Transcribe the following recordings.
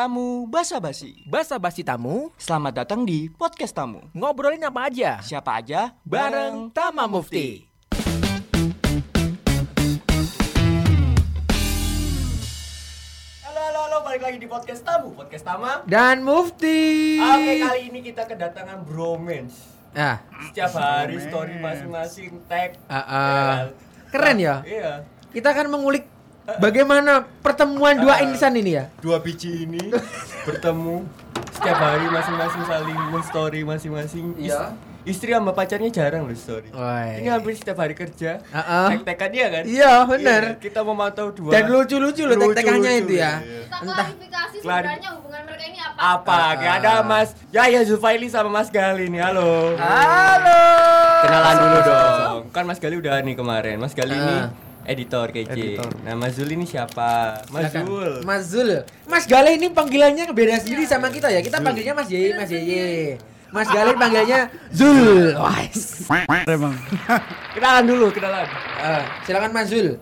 Tamu Basa Basi. Basa basi tamu, Selamat datang di podcast tamu. ngobrolin apa aja. Siapa aja? Bareng Tama Mufti. Halo halo halo balik lagi di podcast tamu, podcast Tama. Dan Mufti. Oke kali ini kita kedatangan bromance. Ah, Setiap hari story masing-masing tag. Ya kan? Keren ya? Iya. kita akan mengulik bagaimana pertemuan dua insan ini ya. Dua biji ini bertemu setiap hari masing-masing saling story masing-masing. Iya. Istri sama pacarnya jarang loh story. Ini hampir setiap hari kerja. Ah, ah. Tek-tekan dia kan? Iya, benar. Iya, kita memantau dua. Dan lucu-lucu loh tek-tekannya itu ya. iya. Kita Entah. klarifikasi Klari- sebenarnya hubungan mereka ini apa? Apa? Kayak ada Mas Yaya Zulfaili sama Mas Gali nih. Halo. Halo. Kenalan dulu dong. Kan Mas Gali udah nih kemarin. Mas Gali ini Ah. Editor KC. Editor. Nah, Mas Zul ini siapa? Mas Silakan. Zul. Mas Zul. Mas Gale ini panggilannya beda sendiri sama kita ya. Kita panggilnya Mas Yeye, Mas Yeye. Mas Gale panggilnya Zul. Wais. Emang. Kenalan dulu, kenalan. Eh, silakan Mas Zul.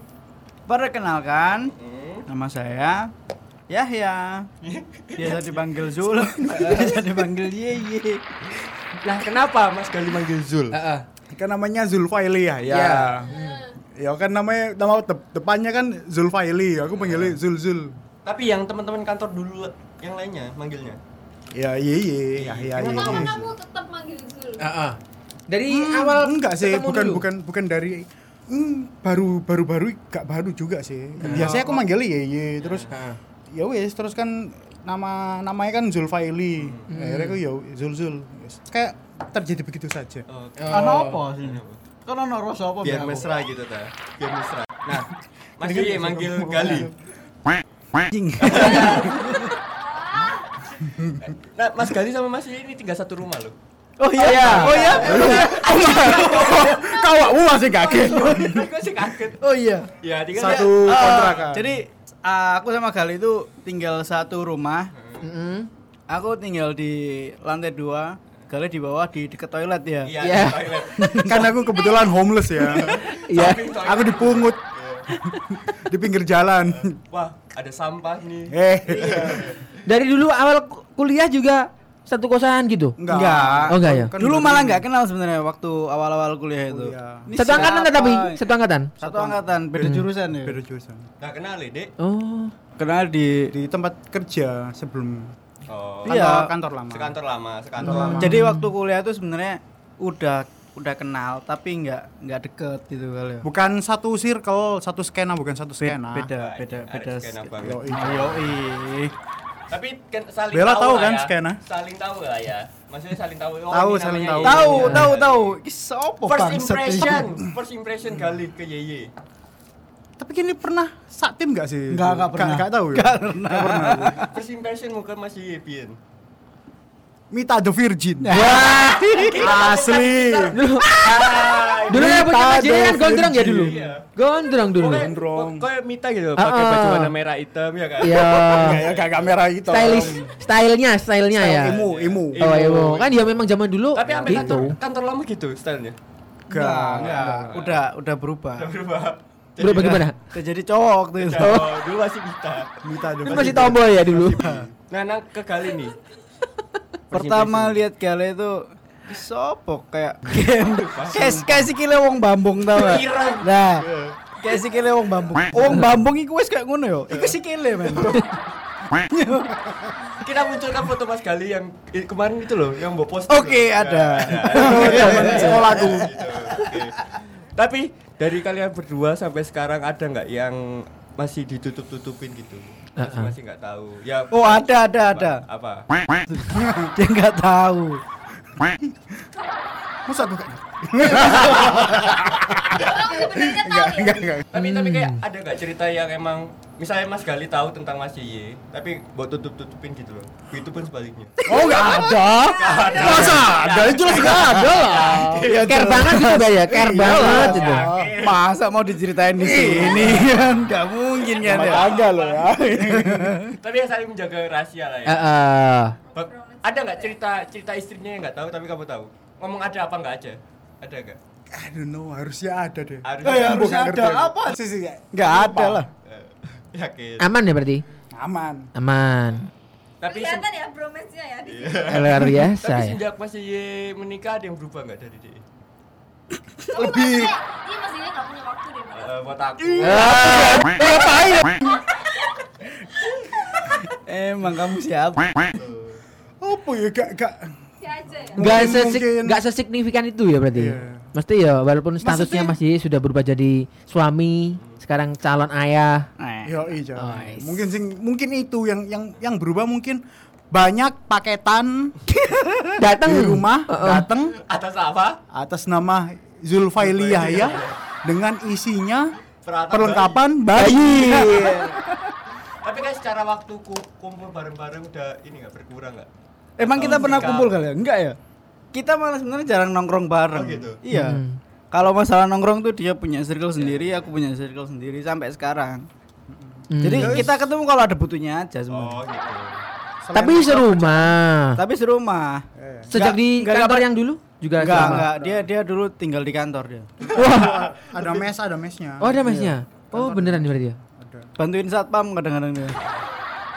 Perkenalkan, nama saya Yahya. Biasa dipanggil Zul, biasa dipanggil Yeye. Nah, kenapa Mas Gali manggil Zul? Heeh. Kan namanya Zulfaili ya. Ya. Iya. Ya kan namanya nama dep- depannya kan Zulfaili. Aku panggilnya Zul Zul. Tapi yang teman-teman kantor dulu yang lainnya manggilnya. Ya Yeye, Yahya Kenapa Kenapa Yeye. kamu tetap manggil Zul? Heeh. Dari Hmm, awal enggak sih, bukan dulu. bukan bukan dari hmm, baru baru baru gak baru juga sih. Biasanya aku manggilnya Yeye terus Heeh. ya wes terus kan nama namanya kan Zulfaili. Akhirnya aku ya Zul Zul. Kayak terjadi begitu saja. Oh. Ana apa sih? Kan ana rasa apa Biar mesra gitu ta. Biar mesra. Nah, Mas Yeye manggil Gali. Anjing. Nah, Mas Gali sama Mas Yeye ini tinggal satu rumah loh. Oh iya. Oh iya. Kau awakmu masih kaget. Aku sih kaget. Oh iya. Ya, tinggal Satu kontrakan. Jadi uh, aku sama Gali itu tinggal satu rumah. Mm-mm. Aku tinggal di lantai dua. Gali di bawah di dekat toilet ya. Iya, Iya. di toilet. kan aku kebetulan homeless ya. Iya. Aku dipungut di pinggir jalan. Wah, ada sampah nih. Eh. Dari dulu awal ku- kuliah juga satu kosan gitu. Enggak. Enggak. Oh, enggak ya? Kan Dulu malah ini. nggak kenal sebenarnya waktu awal-awal kuliah itu. Kuliah. Satu angkatan tapi satu angkatan. Satu angkatan, beda jurusan ya. Beda jurusan. Nggak kenal ya, Dek? Oh. Kenal di Di tempat kerja sebelum Oh. kantor, Iya. kantor lama. Sekantor lama, sekantor Hmm. lama. Jadi waktu kuliah itu sebenarnya udah udah kenal tapi nggak nggak deket gitu kali ya. Bukan satu circle, satu skena, bukan satu skena. beda beda beda. skena banget. Yoi. Yoi. Tapi kan saling Bella tahu lah kan ya. skena? Saling tahu lah ya. Maksudnya saling tahu. Oh, Tahu, saling tahu. Tahu tahu tahu. Sopo First impression, first impression kali ke Yeye. Tapi kini pernah sak tim gak sih? Enggak, enggak pernah. Enggak tahu ya? Nggak pernah. Nggak pernah. First impression muka Mas Yeye pian. Mita the Virgin. Wah. Asli. Dulu dulu yang punya Jaya kan gondrong ya dulu. Gondrong dulu. Gondrong. Kayak Mita gitu, Ah, pakai ah. baju warna merah hitam ya kan? Iya. Enggak ya, enggak kamera itu. Stylish, stylenya, stylenya ya. Emu, emu. Oh, emo. Kan dia memang zaman dulu Tapi sampai gitu. kantor, kantor lama gitu stylenya. Enggak. Enggak, udah udah berubah. Udah berubah. Bro, bagaimana? Jadi cowok waktu itu. Oh, dulu masih the Kan Virgin. masih tomboy ya dulu. Nah, nah ke kali nih. Pertama lihat Gale itu "Ki sopo kayak kayak kayak si kile wong Bambung tau gak? Nah, kayak si kile wong Bambung. Wong Bambung iku wis kayak ngono yo. Iku si kile men. Kita munculkan foto Mas Gali yang kemarin itu loh, yang bawa poster. Oke, loh. ada. Temen sekolahku. Gitu, oke. Tapi dari kalian berdua sampai sekarang ada nggak yang masih ditutup-tutupin gitu? Masih masih nggak tahu. Ya. Oh, ada ada ada. Apa? Dia nggak tahu. Masa enggak? Ya? Enggak, enggak. Tapi tapi kayak ada nggak cerita yang emang misalnya Mas Gali tahu tentang Mas Yeye, tapi buat tutup-tutupin gitu loh. Itu pun sebaliknya. Oh, enggak ada. Masa ada? Itu jelas enggak ada lah. Ya, care banget gitu Mbak ya, care banget gitu. Masa mau diceritain di sini kan? Gak mungkin kan ya. tangga loh ya. tapi yang saling menjaga rahasia lah ya. Heeh. Bak- ada nggak cerita cerita istrinya yang nggak tahu tapi kamu tahu? Ngomong ada apa nggak aja? Ada nggak? I don't know, harusnya ada deh. Harus. Oh, ya, harusnya ada. ngerti. Apa? Sih, sih, Nggak ada lah. Eh, Yakin. Aman ya berarti? Aman. Aman. Tapi Kelihatan ya bromance-nya ya di Iya. sini. Luar biasa Tapi ya. sejak Mas Ye menikah ada yang berubah nggak dari dia? Lebih Iya Mas Dede nggak punya waktu deh. Eh, buat aku. Emang kamu siapa? apa ya gak gak Ya ya. Nggak sesik, nggak sesignifikan itu ya berarti. Iya. Mesti ya walaupun statusnya Maksudnya- masih sudah berubah jadi suami, sekarang calon ayah. Eh. ya iya Oh, mungkin sing mungkin itu yang yang yang berubah mungkin banyak paketan Datang di rumah Heeh. datang Atas apa? atas nama Zulfaili Yahya dengan isinya Peralatan perlengkapan bayi. Tapi kan secara waktu ku- kumpul bareng-bareng udah ini nggak berkurang nggak? Emang kita Atau pernah nikah? kumpul kali ya? Enggak ya? Kita malah sebenarnya jarang nongkrong bareng. Oh, gitu? Iya. Hmm. Kalau masalah nongkrong tuh dia punya circle sendiri, aku punya circle sendiri sampai sekarang. Hmm. Jadi kita ketemu kalau ada butuhnya aja Oh sebenarnya. gitu. tapi serumah. Tapi serumah. Sejak Nggak- di nggak kantor dapat- yang dulu juga Enggak, serumah? enggak. Dia dia dulu tinggal di kantor dia. Wah. ada mes, ada mesnya. Oh ada mesnya. Oh beneran berarti ya. Ada. Bantuin satpam kadang-kadang dia.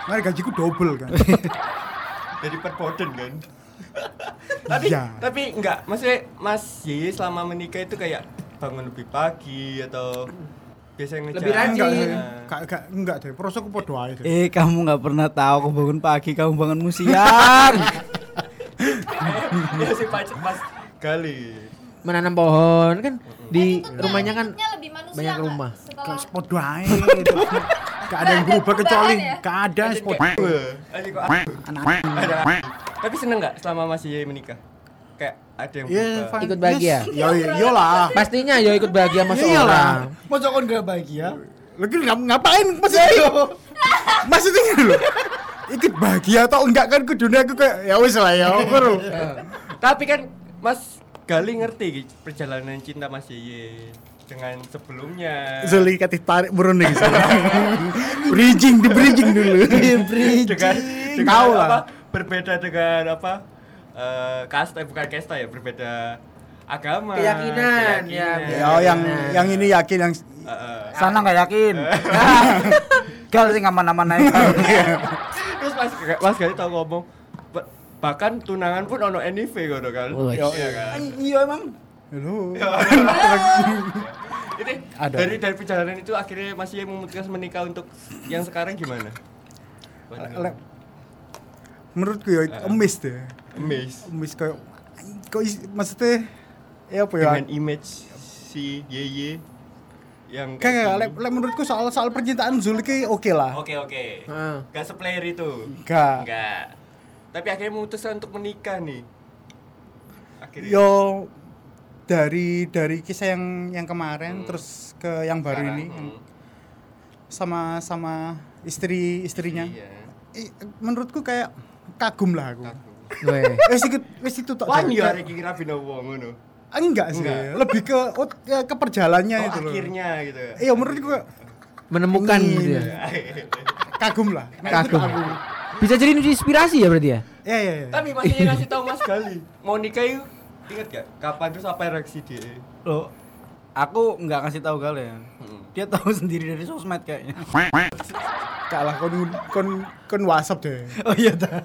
Nah, gajiku double kan. Jadi perboden kan. Tapi Iya. tapi enggak, maksudnya Mas selama menikah itu kayak bangun lebih pagi atau biasanya ngejar Lebih rajin. enggak, Nah. enggak, enggak, enggak deh. Prosoku podo ae deh. Eh, kamu nggak pernah tahu aku bangun pagi, kamu bangun siang. ya sih pacet Mas Gali. Menanam pohon kan di rumahnya kan ikutnya lebih manusia banyak rumah. Ae. itu. Enggak ada yang berubah kecuali ya? enggak ada Aja podo. kayak, "Wah, aja kok Anak. Tapi seneng nggak selama Mas Ye menikah? Kayak ada yang Iya, berubah. fine. Ikut bahagia? Yes. Ya iyalah. Pastinya ya ikut bahagia sama Ya iyalah. seorang. Masa kon gak bahagia? Lagi ngap- ngapain maksudnya? maksudnya gini loh. Ikut bahagia atau enggak kan ke dunia aku kayak ya wis lah ya. bro. Tapi kan Mas Gali ngerti perjalanan cinta Mas Ye dengan sebelumnya. Zoli katih tarik burun nih bridging di bridging dulu dengan dengan Tahu apa lah. Berbeda dengan apa eh kasta bukan kasta ya berbeda agama Keyakinan, ya, ya yang yang ini yakin yang Eh, eh. Sana nggak yakin. Gal sih aman-aman naik. terus mas mas Gali tau ngomong "Ba- bahkan tunangan pun ono NIV gitu kan iya kan Iya emang. Halo. ini Ada. dari dari perjalanan itu akhirnya masih memutuskan menikah untuk yang sekarang gimana menurutku ya emis deh Amazed emis kayak kok is- maksudnya ya apa ya dengan image si Yeye yang kayak kayak le- le- menurutku soal soal percintaan Zul ki oke lah Oke oke. Heeh. Gak seplayer itu. Enggak. Enggak. Tapi akhirnya memutuskan untuk menikah nih. Akhirnya. yo dari dari kisah yang yang kemarin terus ke yang baru Sekarang, ini hmm. sama sama istri istrinya Iya. I- menurutku kayak kagum lah aku Weh. wes ikut wes itu tok Wan yo arek iki rabi wong ngono. enggak sih Enggak. lebih ke oh, ke, ke perjalannya Oh, itu loh akhirnya gitu. iya menurutku Menemukan gitu ya. kagum lah Nah, Kagum. kagum. Bisa jadi inspirasi ya berarti ya? ya ya ya Tapi masih ngasih tahu Mas Gali. Mau nikah yuk. Ingat gak? Kapan terus apa reaksi dia? Loh, aku nggak ngasih tahu Gal ya. Hmm. Dia tahu sendiri dari sosmed kayaknya. Kak lah kon kon kon WhatsApp deh Oh iya dah.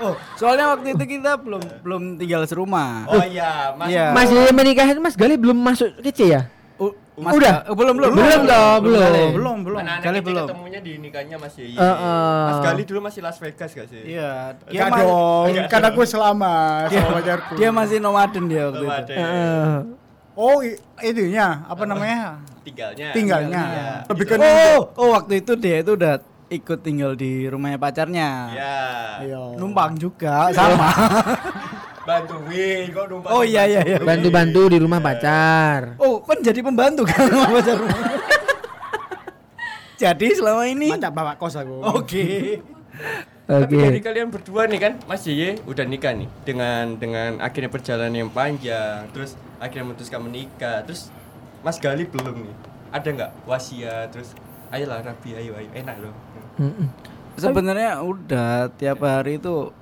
oh, soalnya waktu itu kita belum belum tinggal serumah. Oh iya, Mas. Iya. Mas menikah itu Mas Gali belum masuk kece ya? U- Udah? Ga- belum belum Belum belum. Belum belum Gali kita belum. ketemunya di nikahnya Mas Yeye. Eh, eh. Mas Gali dulu masih Las Vegas gak sih? Iya, dia, dong, kan aku selama sama pacarku. dia masih nomaden dia waktu Belum itu. ada. Oh, itunya apa namanya? Tinggalnya. Tinggalnya. Lebih ke Oh, oh waktu itu dia itu udah ikut tinggal di rumahnya pacarnya. Iya. Iya. Numpang juga sama. Bantuin kok numpang. Oh, iya, iya, iya. Bantu-bantu di rumah pacar. Oh, kan jadi pembantu kan sama pacar rumah. jadi selama ini Macam bawa kos aku. Oke. Tapi Oke. dari kalian berdua nih kan, Mas Yeye udah nikah nih dengan dengan akhirnya perjalanan yang panjang, terus akhirnya memutuskan menikah, terus Mas Gali belum nih. Ada nggak wasiat terus ayolah Rabi ayo ayo enak loh. Mm-mm. Sebenarnya udah tiap hari itu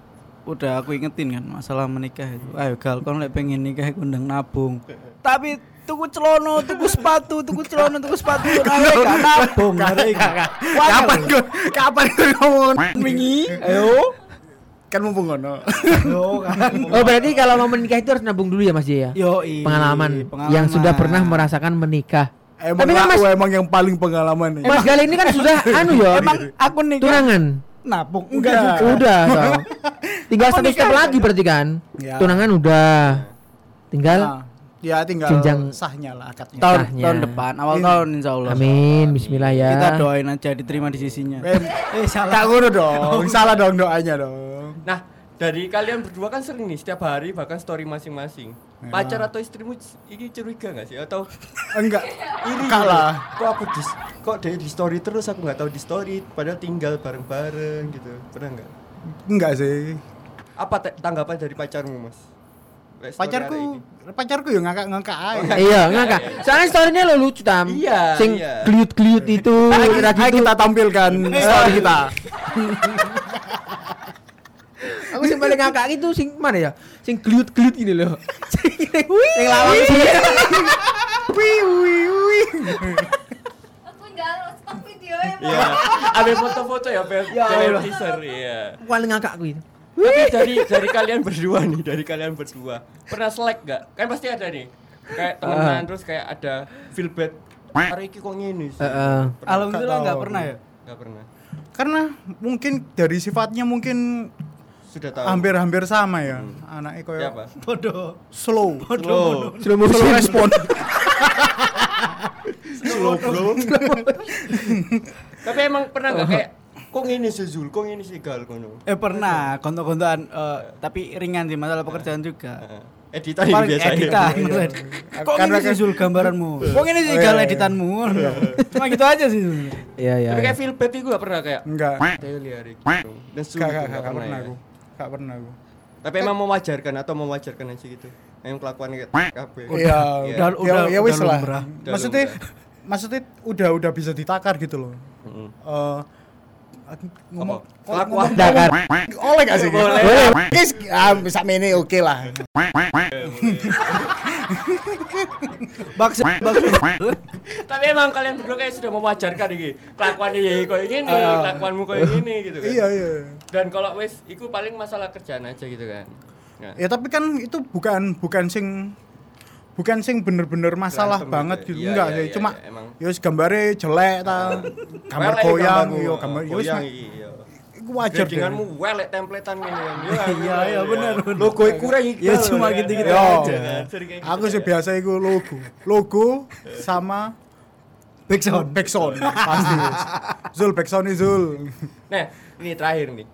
udah aku ingetin kan masalah menikah itu. Ayo gal kon lek pengen nikah iku ndang nabung. Tapi tuku celono, tuku sepatu, tuku celono, tuku sepatu. Ayo gak nabung. Kapan gue? Kapan gue ngomong? wingi? Ayo. Kan mumpung ngono. Yo kan. Oh berarti kalau mau menikah itu harus nabung dulu ya Mas Ye ya? Yo, Pengalaman, yang sudah pernah merasakan menikah. Emang Tapi kan aku Mas- emang yang paling pengalaman nih. Mas Gali ini kan sudah anu ya, Emang aku nikah tunangan. nabung Enggak. juga. Udah, tau. Tinggal satu step lagi berarti kan? Ya. Tunangan udah. Tinggal Nah, ya tinggal jenjang- sahnya lah akadnya. Tahun Sahnya. tahun depan, awal Ini. tahun insya Allah. Amin, bismillah ya. Kita doain aja diterima di sisinya. Eh, Eh salah. Tak ngono dong. Salah dong doanya dong. Nah, dari kalian berdua kan sering nih setiap hari bahkan story masing-masing. Ya. Pacar atau istrimu ini curiga gak sih atau Enggak. iri Enggak gitu? lah. Kok aku di kok dia di story terus aku nggak tahu di story padahal tinggal bareng-bareng gitu. Pernah nggak? Enggak sih. Apa tanggapan dari pacarmu, Mas? Hari Pacarku, ini. pacarku ya ngangkat-ngangkat aja. Iya, ngakak. Soalnya story-nya lo lucu tam. Iya, Sing iya. kliut-kliut itu, Ayo kita tampilkan story kita. Aku sing paling ngakak itu sing mana ya? Sing kliut-kliut gini loh. Sing sing lawak sih. Wih, wih, wih. Aku nggak stok video ya. Iya. Ada foto-foto ya, Bel. Ya teaser, iya. Paling ngakak aku itu. Tapi dari dari kalian berdua nih, dari kalian berdua pernah selek gak? Kan pasti ada nih. Kayak temenan terus kayak ada feel bad. Hari ini kok ngene sih? Heeh. Pernah? Alhamdulillah Nggak pernah ya. Nggak pernah. Karena mungkin dari sifatnya mungkin Sudah tahu. hampir-hampir sama ya. Anaknya koyo Siapa? Bodoh. slow. Slow. Slow motion. Slow respon. Slow, bro. Tapi emang pernah nggak kayak kok ngene sih Zul, kok ngene sih Gal ngono. Eh pernah, kontok-kontokan eh, tapi ringan sih masalah pekerjaan juga. Heeh. Editan ini Paling biasanya. editan. Iya. Kok Karena ini sih kan- Zul gambaranmu? Kok ini sih gal iya, iya. editanmu? Cuma gitu aja sih. Zul. Iya, iya. Tapi kayak feel bad itu gak pernah kayak Enggak. daily hari gitu. Dan Zul enggak pernah ya. aku. Enggak pernah aku. Tapi emang mewajarkan atau mewajarkan aja gitu. Yang kelakuan kayak kabeh. Iya, Iya. udah, Udah- udah- ya wis lah. Maksudnya maksudnya udah udah bisa ditakar gitu loh. Ngomong Apa? Kelakuan. Dakar. oleh gak sih? Boleh. Guys, ah, bisa oke lah. Bakso, bakso. Tapi emang kalian berdua kayak sudah mewajarkan iki. Kelakuan iki koyo gini, Ah. kelakuanmu koyo gini gitu kan. Iya, iya. Dan kalau wis iku paling masalah kerjaan aja gitu kan. Nah, Ya tapi kan itu bukan bukan sing bukan sing bener-bener masalah Berantem banget gitu gitu, ya. Iya, enggak iya, sih iya, cuma iya, emang. ya gambare jelek ta gambar goyang yo gambar yo iya. iku wajar deh. Gradinganmu welek templatean gini kan. Iya, Iya, iya, bener. Logo iku kurang iki. Ya, cuma gitu-gitu Yo, aja aku gitu sih ya. biasa iku logo logo sama Backsound. backsound pasti. Zul backsound nih Zul Nah, ini terakhir nih.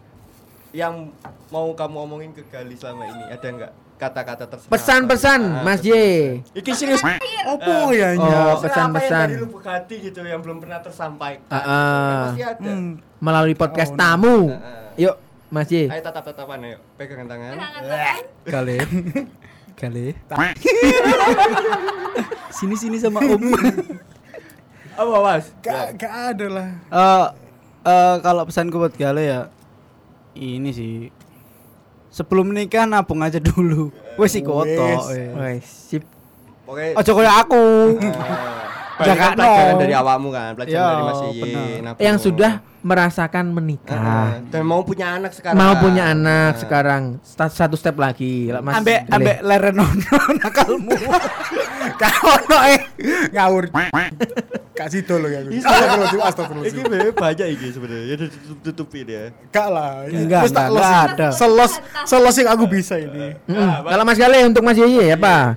Yang mau kamu omongin ke Gali selama ini ada enggak kata-kata terserah? Pesan-pesan Ah, Mas Ye. Iki serius. opo ya Oh, apa pesan-pesan. dari lubuk hati gitu yang belum pernah tersampaikan. Ah, ah. Pasti ada. Hmm, Melalui podcast Oh, tamu. Heeh. Yuk, Mas Ye. Ayo tatap-tatapan ayo. Pegangan tangan. Pegangan tangan. Kali. Kali. Sini sini sama Om. Apa, Mas? gak gak ada lah Eh eh, kalau pesanku buat Gale ya ini sih sebelum menikah nabung aja dulu. Wes sih koto. Wes. Sip. Pokoknya Ojo koyo aku. Banyak kan Jangan pelajaran no. dari awakmu kan, pelajaran Ya, dari Mas Ye. benar. nabung. Yang sudah merasakan Heeh. menikah. dan mau punya anak sekarang. Mau punya anak Nah. sekarang. Satu step lagi. Mas ambek ambek leren nono nakalmu. gak ono eh ngawur gak sido ya aku astagfirullahaladzim astagfirullahaladzim bener banyak iki sebenarnya. Ya tutup-tutupin ya. gak lah Enggak, tak enggak, los- enggak ada. selos selos yang aku bisa ini Mm-mm. Kalau Mas Gale untuk Mas Ye apa?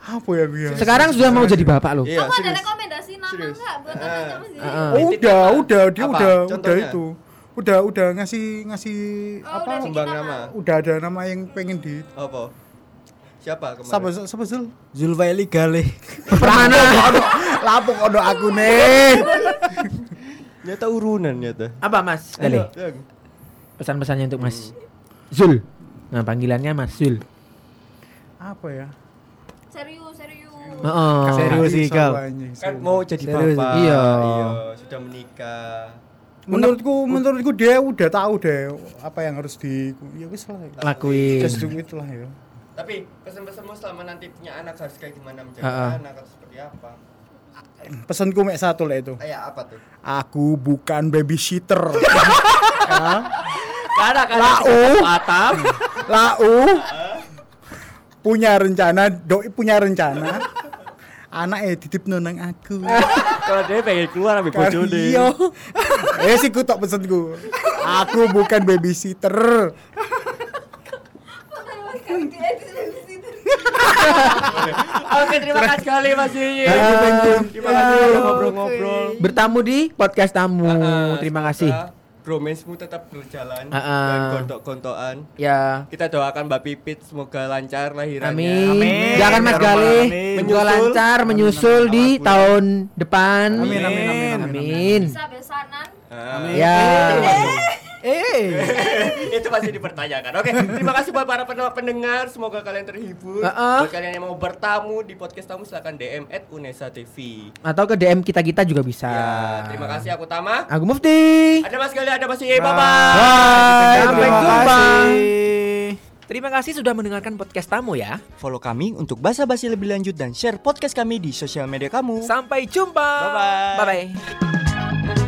apa ya gue ya Sekarang sudah mau jadi bapak loh. Iya, Kamu ada rekomendasi nama enggak buat anak kamu sih? Udah, udah, dia udah, udah itu. Udah, udah ngasih ngasih Oh, apa? udah bikin Sumbang nama. nama. Udah ada nama yang pengen di Apa? Siapa kemarin? Siapa siapa Zul? Zulfaili Gale. Permana? Lapuk ono aku nih. Nyata urunan nyata. Apa Mas Gale? Yang. Pesan-pesannya untuk Mas Zul. Nah, panggilannya Mas Zul. Apa ya? Serius, serius. Heeh. Serius sih, Gal. Kan mau jadi Serius. bapak. Iya. sudah menikah. Menurutku menurutku dia udah tahu deh apa yang harus di ya wis lah. Lakuin. Just do it lah ya. Tapi pesan-pesanmu selama nanti punya anak harus kayak gimana menjaga anak atau seperti apa? Pesanku mek satu lah itu. Kayak apa tuh? Aku bukan babysitter. Karena kan Lau. atap. Lau punya rencana, doi punya rencana. Anak eh titip nonang aku. Kalau dia pengen keluar ambil Kan iya. Eh sih ku pesenku. Aku bukan babysitter. Oke, terima kasih sekali Mas Yiyi. Terima kasih Ah, udah ngobrol-ngobrol. Bertamu di podcast tamu. Terima kasih. Bromance-mu tetap berjalan Ha-ha. dan gontok-gontokan. Ya. Kita doakan Mbak Pipit semoga lancar lahirannya. Amin. Amin. Jangan Mas Ya Galih semoga Menyusul. lancar menyusul di Amin. tahun depan. Amin, amin, amin, Amin. Bisa besanan. Ah. Ya. Eh. itu masih dipertanyakan. Oke, terima kasih buat para pen- pendengar. Semoga kalian terhibur. Uh-uh. Buat kalian yang mau bertamu di podcast tamu silahkan DM at Unesa TV. Atau ke DM kita kita juga bisa. Ya, terima kasih aku Tama. Aku Mufti. Ada Mas Gali, ada Mas Yiyi. Bye bye. Bye. Sampai Terima jumpa. kasih. Terima kasih sudah mendengarkan podcast tamu ya. Follow kami untuk basa-basi lebih lanjut dan share podcast kami di sosial media kamu. Sampai jumpa. Bye-bye. Bye bye.